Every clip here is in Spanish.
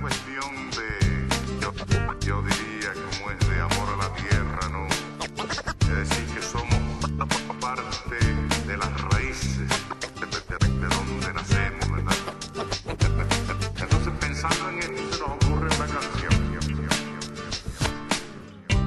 cuestión de, yo, yo diría como es de amor a la tierra, ¿no? Es decir, que somos parte de las raíces de, de- de- de donde nacemos, ¿verdad? Entonces pensando en esto se nos ocurre una canción.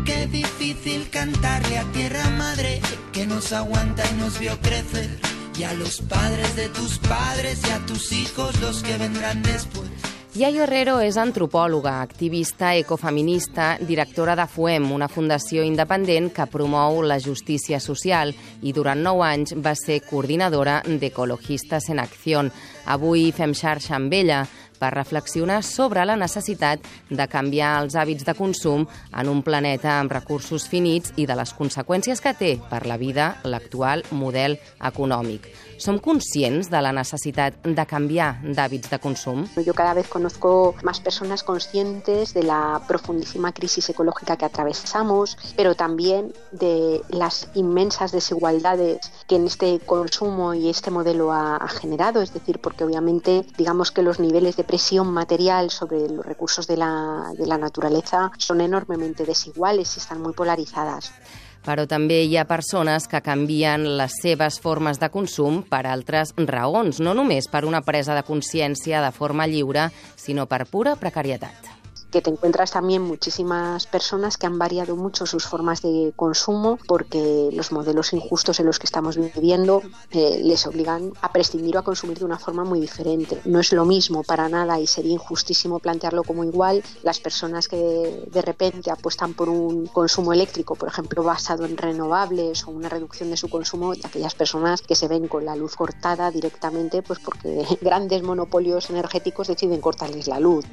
Qué difícil cantarle a tierra madre que nos aguanta y nos vio crecer. Y a los padres de tus padres y a tus hijos los que vendrán después. Yayo Herrero és antropòloga, activista ecofeminista, directora de FUEM, una fundació independent que promou la justícia social i durant nou anys va ser coordinadora d'Ecologistes en Acció. Avui fem xarxa amb ella per reflexionar sobre la necessitat de canviar els hàbits de consum en un planeta amb recursos finits i de les conseqüències que té per la vida l'actual model econòmic. Som conscients de la necessitat de canviar d'hàbits de consum? Yo cada vez conozco más personas conscientes de la profundísima crisis ecológica que atravesamos, pero también de las inmensas desigualdades que en este consumo y este modelo ha, ha generado. Es decir, porque obviamente digamos que los niveles de presión material sobre los recursos de la, de la naturaleza son enormemente desiguales y están muy polarizadas. Però també hi ha persones que canvien les seves formes de consum per altres raons, no només per una presa de consciència de forma lliure, sinó per pura precarietat. Que te encuentras también muchísimas personas que han variado mucho sus formas de consumo porque los modelos injustos en los que estamos viviendo eh, les obligan a prescindir o a consumir de una forma muy diferente. No es lo mismo para nada y sería injustísimo plantearlo como igual las personas que de repente apuestan por un consumo eléctrico, por ejemplo, basado en renovables o una reducción de su consumo, y aquellas personas que se ven con la luz cortada directamente pues porque grandes monopolios energéticos deciden cortarles la luz.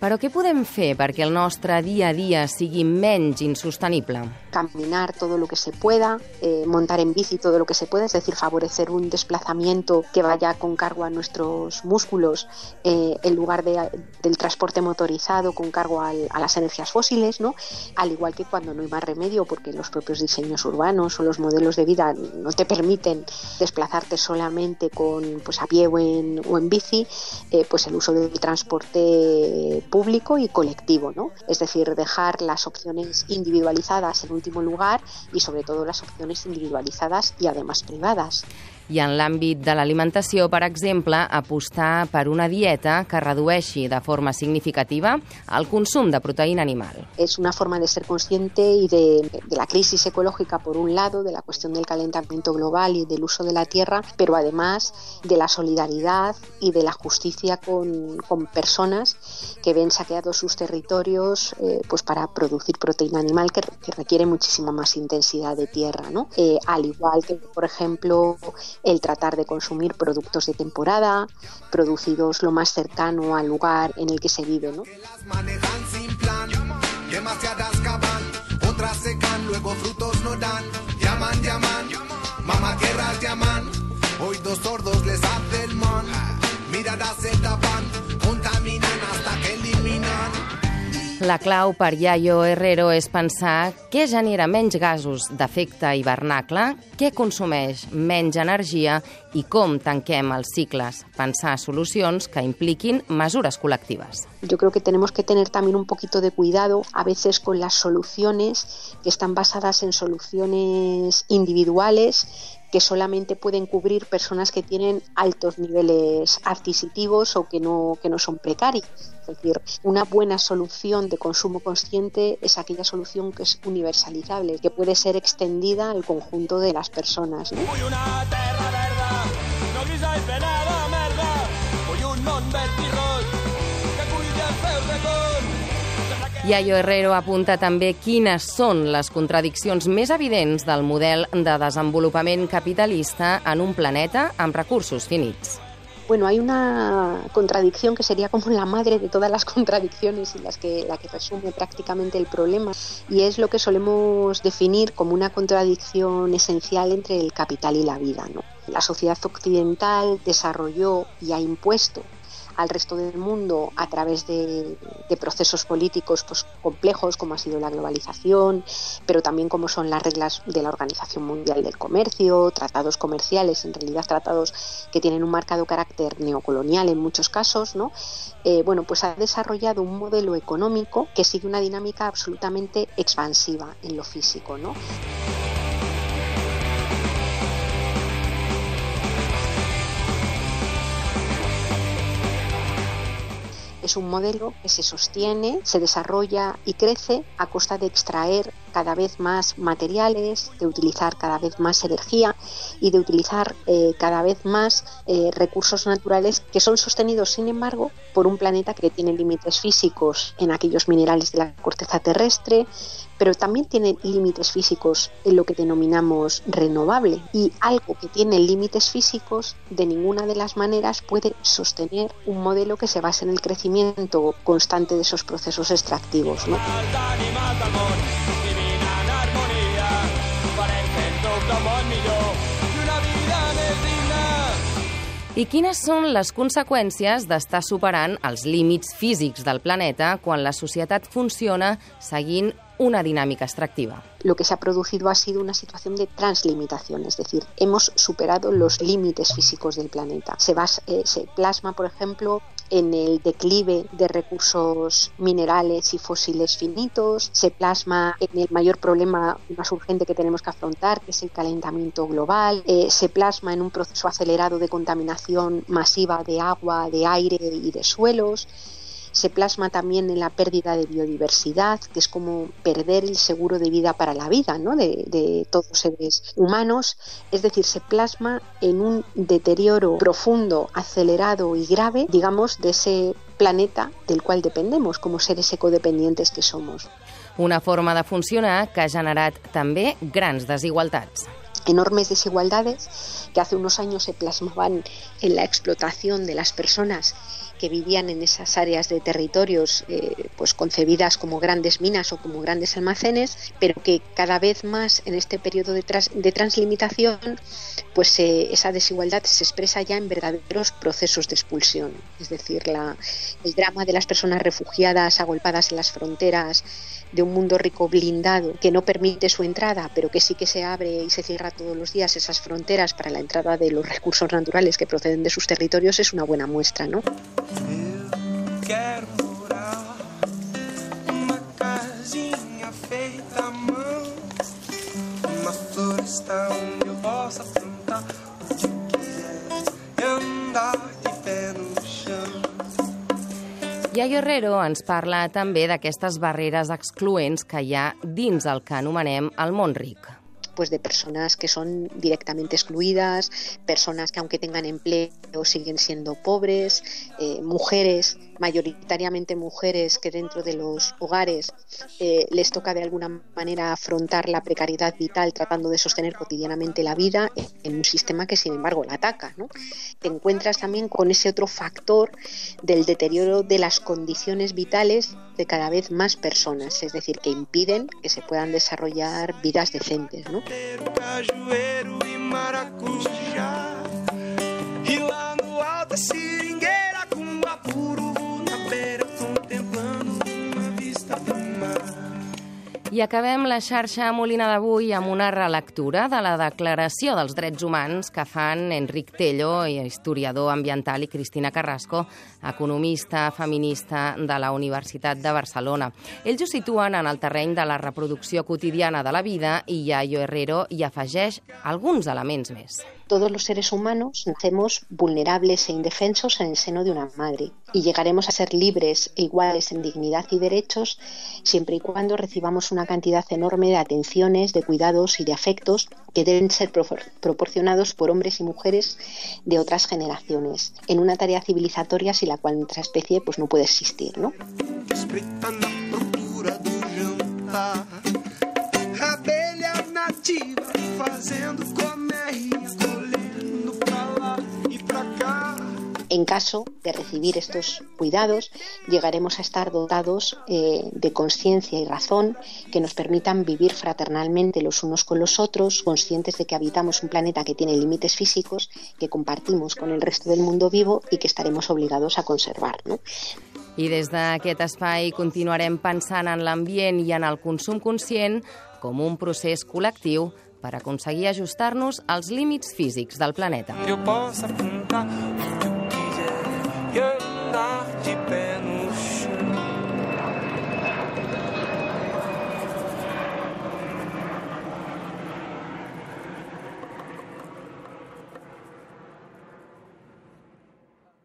Però què podem fer perquè el nostre dia a dia sigui menys insostenible? caminar todo lo que se pueda, eh, montar en bici todo lo que se pueda, es decir, favorecer un desplazamiento que vaya con cargo a nuestros músculos eh, en lugar de- del transporte motorizado con cargo al- a las energías fósiles, ¿no? Al igual que cuando no hay más remedio, porque los propios diseños urbanos o los modelos de vida no te permiten desplazarte solamente con pues a pie o en, o en bici, eh, pues el uso del transporte público y colectivo, ¿no? Es decir, dejar las opciones individualizadas en último lugar y sobre todo las opciones individualizadas y además privadas. I en l'àmbit de l'alimentació, per exemple, apostar per una dieta que redueixi de forma significativa el consum de proteïna animal. Es una forma de ser consciente y de, de la crisis ecológica, por un lado, de la cuestión del calentamiento global y del uso de la tierra, pero además de la solidaridad y de la justicia con, con personas que ven saqueados sus territorios eh, pues para producir proteína animal que, que requiere muchísima más intensidad de tierra, ¿no? Eh, al igual que, por ejemplo, el tratar de consumir productos de temporada, producidos lo más cercano al lugar en el que se vive, ¿no? La clau per Yayo Herrero és pensar què genera menys gasos d'efecte hivernacle, què consumeix menys energia i com tanquem els cicles. Pensar solucions que impliquin mesures col·lectives. Yo creo que tenemos que tener también un poquito de cuidado a veces con las soluciones que están basadas en soluciones individuales que solamente pueden cubrir personas que tienen altos niveles adquisitivos o que no, que no son precarios. Es decir, una buena solución de consumo consciente es aquella solución que es universalizable, que puede ser extendida al conjunto de las personas. ¿no? Grisa i plena de merda. Vull un món verd i ros, que els peus de cos. Yayo Herrero apunta també quines són les contradiccions més evidents del model de desenvolupament capitalista en un planeta amb recursos finits. Bueno, hay una contradicción que sería como la madre de todas las contradicciones y las que, la que resume prácticamente el problema, y es lo que solemos definir como una contradicción esencial entre el capital y la vida. ¿no? La sociedad occidental desarrolló y ha impuesto al resto del mundo a través de, procesos políticos pues, complejos como ha sido la globalización, pero también como son las reglas de la Organización Mundial del Comercio, tratados comerciales, en realidad tratados que tienen un marcado carácter neocolonial en muchos casos, ¿no? Eh, bueno, pues ha desarrollado un modelo económico que sigue una dinámica absolutamente expansiva en lo físico, ¿no? Es un modelo que se sostiene, se desarrolla y crece a costa de extraer cada vez más materiales, de utilizar cada vez más energía y de utilizar eh, cada vez más eh, recursos naturales que son sostenidos, sin embargo, por un planeta que tiene límites físicos en aquellos minerales de la corteza terrestre, pero también tiene límites físicos en lo que denominamos renovable y algo que tiene límites físicos de ninguna de las maneras puede sostener un modelo que se base en el crecimiento constante de esos procesos extractivos. I quines són les conseqüències d'estar superant els límits físics del planeta quan la societat funciona seguint una dinámica extractiva. Lo que se ha producido ha sido una situación de translimitación, es decir, hemos superado los límites físicos del planeta. Se, basa, eh, se plasma, por ejemplo, en el declive de recursos minerales y fósiles finitos, se plasma en el mayor problema más urgente que tenemos que afrontar, que es el calentamiento global, eh, se plasma en un proceso acelerado de contaminación masiva de agua, de aire y de suelos se plasma también en la pérdida de biodiversidad, que es como perder el seguro de vida para la vida ¿no? de, todos los seres humanos. Es decir, se plasma en un deterioro profundo, acelerado y grave, digamos, de ese planeta del cual dependemos como seres ecodependientes que somos. Una forma de funcionar que ha generat també grans. Enormes desigualdades que hace unos años se plasmaban en la explotación de las personas que vivían en esas áreas de territorios eh, pues concebidas como grandes minas o como grandes almacenes, pero que cada vez más en este periodo de, trans, de translimitación pues eh, esa desigualdad se expresa ya en verdaderos procesos de expulsión, es decir, el drama de las personas refugiadas agolpadas en las fronteras de un mundo rico blindado que no permite su entrada, pero que sí que se abre y se cierra todos los días esas fronteras para la entrada de los recursos naturales que proceden de sus territorios es una buena muestra, ¿no? Casinha feita à mão, uma floresta onde eu possa plantar o que eu quiser e andar de pé no chão. Yayo Herrero ens parla també d'aquestes barreres excloents que hi ha dins el que anomenem el món ric. pues de personas que son directamente excluidas, personas que aunque tengan empleo siguen siendo pobres, eh, mujeres, mayoritariamente mujeres que dentro de los hogares eh, les toca de alguna manera afrontar la precariedad vital tratando de sostener cotidianamente la vida en un sistema que sin embargo la ataca. ¿no? Te encuentras también con ese otro factor del deterioro de las condiciones vitales de cada vez más personas, es decir, que impiden que se puedan desarrollar vidas decentes. ¿no? I acabem la xarxa Molina d'avui amb una relectura de la Declaració dels Drets Humans que fan Enric Tello, historiador ambiental, i Cristina Carrasco, economista feminista de la Universitat de Barcelona. Ells ho situen en el terreny de la reproducció quotidiana de la vida i Yayo Herrero hi afegeix alguns elements més. Todos los seres humanos nacemos vulnerables e indefensos en el seno de una madre y llegaremos a ser libres e iguales en dignidad y derechos siempre y cuando recibamos una cantidad enorme de atenciones, de cuidados y de afectos que deben ser propor proporcionados por hombres y mujeres de otras generaciones en una tarea civilizatoria sin la cual nuestra especie pues no puede existir, ¿no? Caso de recibir estos cuidados, llegaremos a estar dotados eh, de conciencia y razón que nos permitan vivir fraternalmente los unos con los otros, conscientes de que habitamos un planeta que tiene límites físicos, que compartimos con el resto del mundo vivo y que estaremos obligados a conservar. ¿no? I des d'aquest espai continuarem pensant en l'ambient i en el consum conscient com un procés col·lectiu per aconseguir ajustar-nos als límits físics del planeta. Que eu Nacht not Band.